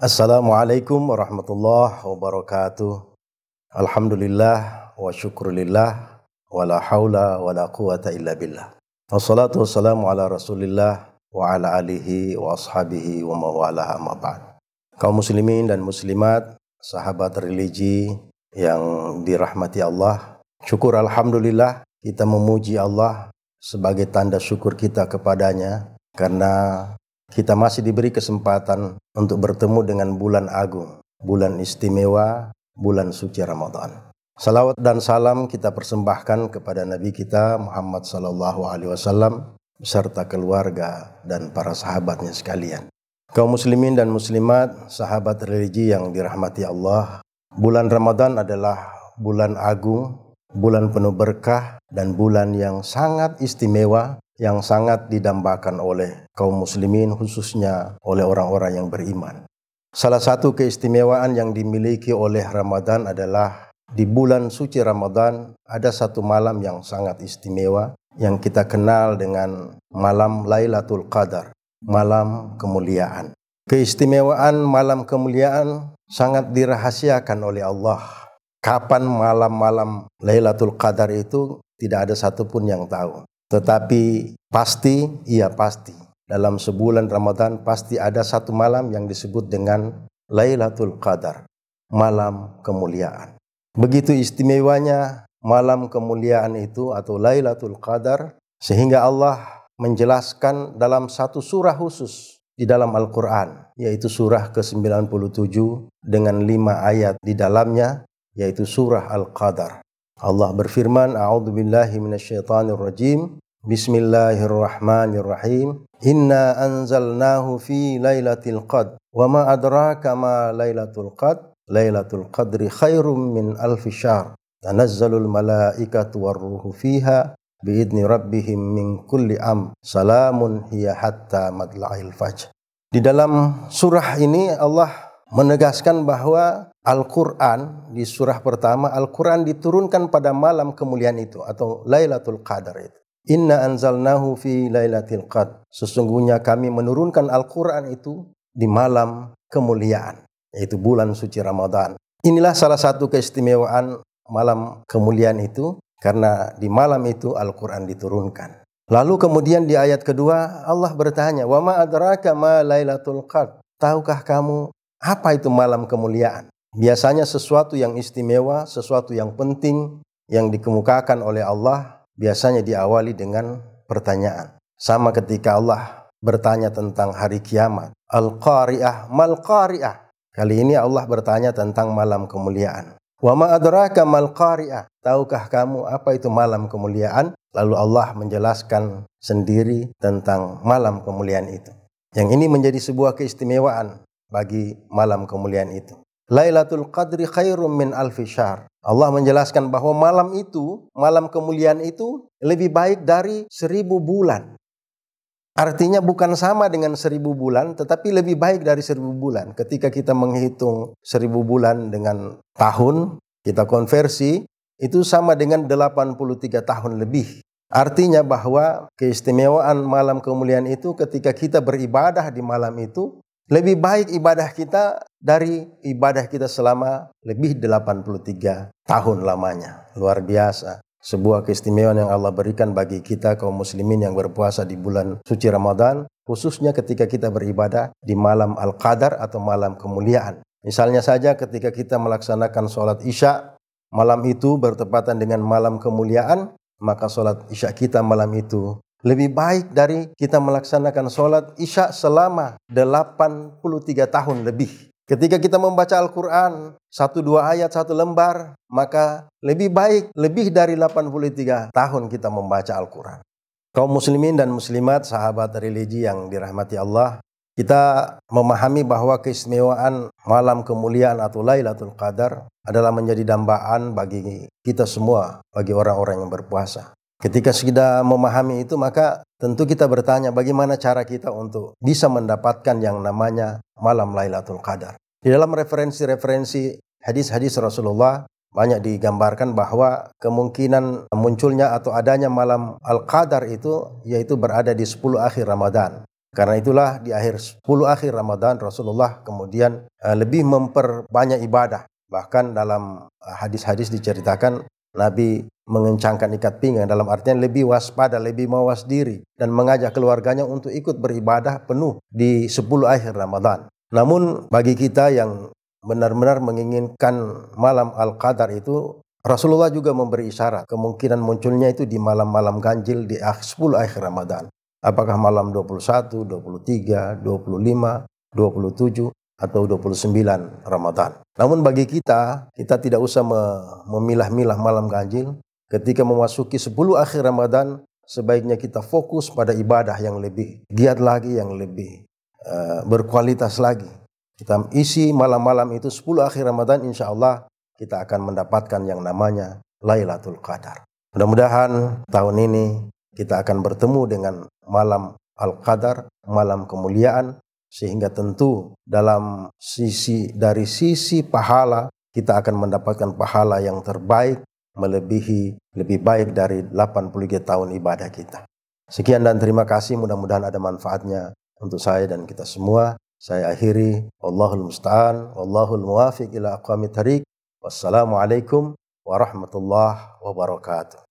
Assalamualaikum warahmatullahi wabarakatuh. Alhamdulillah wa syukurillah wa la hawla wa la quwata illa billah. Wassalatu wassalamu ala rasulillah wa ala alihi wa ashabihi wa mawalaha ma ba'd. Kaum muslimin dan muslimat, sahabat religi yang dirahmati Allah. Syukur Alhamdulillah kita memuji Allah sebagai tanda syukur kita kepadanya karena kita masih diberi kesempatan untuk bertemu dengan bulan agung, bulan istimewa, bulan suci Ramadan. Salawat dan salam kita persembahkan kepada Nabi kita Muhammad Sallallahu Alaihi Wasallam beserta keluarga dan para sahabatnya sekalian. Kaum muslimin dan muslimat, sahabat religi yang dirahmati Allah, bulan Ramadan adalah bulan agung, bulan penuh berkah, dan bulan yang sangat istimewa yang sangat didambakan oleh kaum muslimin khususnya oleh orang-orang yang beriman. Salah satu keistimewaan yang dimiliki oleh Ramadan adalah di bulan suci Ramadan ada satu malam yang sangat istimewa yang kita kenal dengan malam Lailatul Qadar, malam kemuliaan. Keistimewaan malam kemuliaan sangat dirahasiakan oleh Allah. Kapan malam-malam Lailatul Qadar itu tidak ada satupun yang tahu. Tetapi pasti, iya pasti. Dalam sebulan Ramadan pasti ada satu malam yang disebut dengan Lailatul Qadar, malam kemuliaan. Begitu istimewanya malam kemuliaan itu atau Lailatul Qadar sehingga Allah menjelaskan dalam satu surah khusus di dalam Al-Quran, yaitu surah ke-97 dengan lima ayat di dalamnya, yaitu surah Al-Qadar. Allah berfirman, A'udzu billahi minasyaitonir rajim. Bismillahirrahmanirrahim. Inna anzalnahu fi lailatul qad. Wa ma adraka ma lailatul qad? Lailatul qadri khairum min alfi syahr. Tanazzalul malaikatu warruhu fiha biidni rabbihim min kulli am. Salamun hiya hatta madla'il fajr. Di dalam surah ini Allah menegaskan bahwa Al-Quran di surah pertama, Al-Quran diturunkan pada malam kemuliaan itu atau Lailatul Qadar itu. Inna anzalnahu fi Lailatul Qadar. Sesungguhnya kami menurunkan Al-Quran itu di malam kemuliaan, yaitu bulan suci Ramadan. Inilah salah satu keistimewaan malam kemuliaan itu, karena di malam itu Al-Quran diturunkan. Lalu kemudian di ayat kedua Allah bertanya, "Wa ma adraka ma Lailatul Qadar?" Tahukah kamu apa itu malam kemuliaan? Biasanya sesuatu yang istimewa, sesuatu yang penting yang dikemukakan oleh Allah biasanya diawali dengan pertanyaan. Sama ketika Allah bertanya tentang hari kiamat. Al-Qari'ah, mal-Qari'ah. Kali ini Allah bertanya tentang malam kemuliaan. Wa ma adraka mal qari'ah? Tahukah kamu apa itu malam kemuliaan? Lalu Allah menjelaskan sendiri tentang malam kemuliaan itu. Yang ini menjadi sebuah keistimewaan bagi malam kemuliaan itu. Lailatul Qadri khairum min alfi syahr. Allah menjelaskan bahwa malam itu, malam kemuliaan itu lebih baik dari seribu bulan. Artinya bukan sama dengan seribu bulan, tetapi lebih baik dari seribu bulan. Ketika kita menghitung seribu bulan dengan tahun, kita konversi, itu sama dengan 83 tahun lebih. Artinya bahwa keistimewaan malam kemuliaan itu ketika kita beribadah di malam itu lebih baik ibadah kita dari ibadah kita selama lebih 83 tahun lamanya. Luar biasa. Sebuah keistimewaan yang Allah berikan bagi kita kaum muslimin yang berpuasa di bulan suci Ramadan, khususnya ketika kita beribadah di malam Al-Qadar atau malam kemuliaan. Misalnya saja ketika kita melaksanakan sholat isya, malam itu bertepatan dengan malam kemuliaan, maka sholat isya kita malam itu lebih baik dari kita melaksanakan sholat isya selama 83 tahun lebih. Ketika kita membaca Al-Quran, satu dua ayat, satu lembar, maka lebih baik, lebih dari 83 tahun kita membaca Al-Quran. Kaum muslimin dan muslimat, sahabat religi yang dirahmati Allah, kita memahami bahwa keistimewaan malam kemuliaan atau Lailatul Qadar adalah menjadi dambaan bagi kita semua, bagi orang-orang yang berpuasa. Ketika sudah memahami itu, maka tentu kita bertanya bagaimana cara kita untuk bisa mendapatkan yang namanya malam Lailatul Qadar. Di dalam referensi-referensi hadis-hadis Rasulullah banyak digambarkan bahwa kemungkinan munculnya atau adanya malam Al-Qadar itu yaitu berada di 10 akhir Ramadan. Karena itulah di akhir 10 akhir Ramadan Rasulullah kemudian uh, lebih memperbanyak ibadah. Bahkan dalam uh, hadis-hadis diceritakan Nabi mengencangkan ikat pinggang dalam artian lebih waspada, lebih mawas diri dan mengajak keluarganya untuk ikut beribadah penuh di 10 akhir Ramadan. Namun bagi kita yang benar-benar menginginkan malam Al-Qadar itu Rasulullah juga memberi isyarat kemungkinan munculnya itu di malam-malam ganjil di 10 akhir Ramadan. Apakah malam 21, 23, 25, 27 atau 29 Ramadan. Namun bagi kita, kita tidak usah memilah-milah malam ganjil. Ketika memasuki 10 akhir Ramadan, sebaiknya kita fokus pada ibadah yang lebih giat lagi, yang lebih uh, berkualitas lagi. Kita isi malam-malam itu 10 akhir Ramadan, insya Allah kita akan mendapatkan yang namanya Lailatul Qadar. Mudah-mudahan tahun ini kita akan bertemu dengan malam Al-Qadar, malam kemuliaan, sehingga tentu dalam sisi dari sisi pahala kita akan mendapatkan pahala yang terbaik melebihi lebih baik dari 83 tahun ibadah kita. Sekian dan terima kasih mudah-mudahan ada manfaatnya untuk saya dan kita semua. Saya akhiri Allahul musta'an Allahul muwafiq ila aqwamit thariq. Wassalamualaikum warahmatullahi wabarakatuh.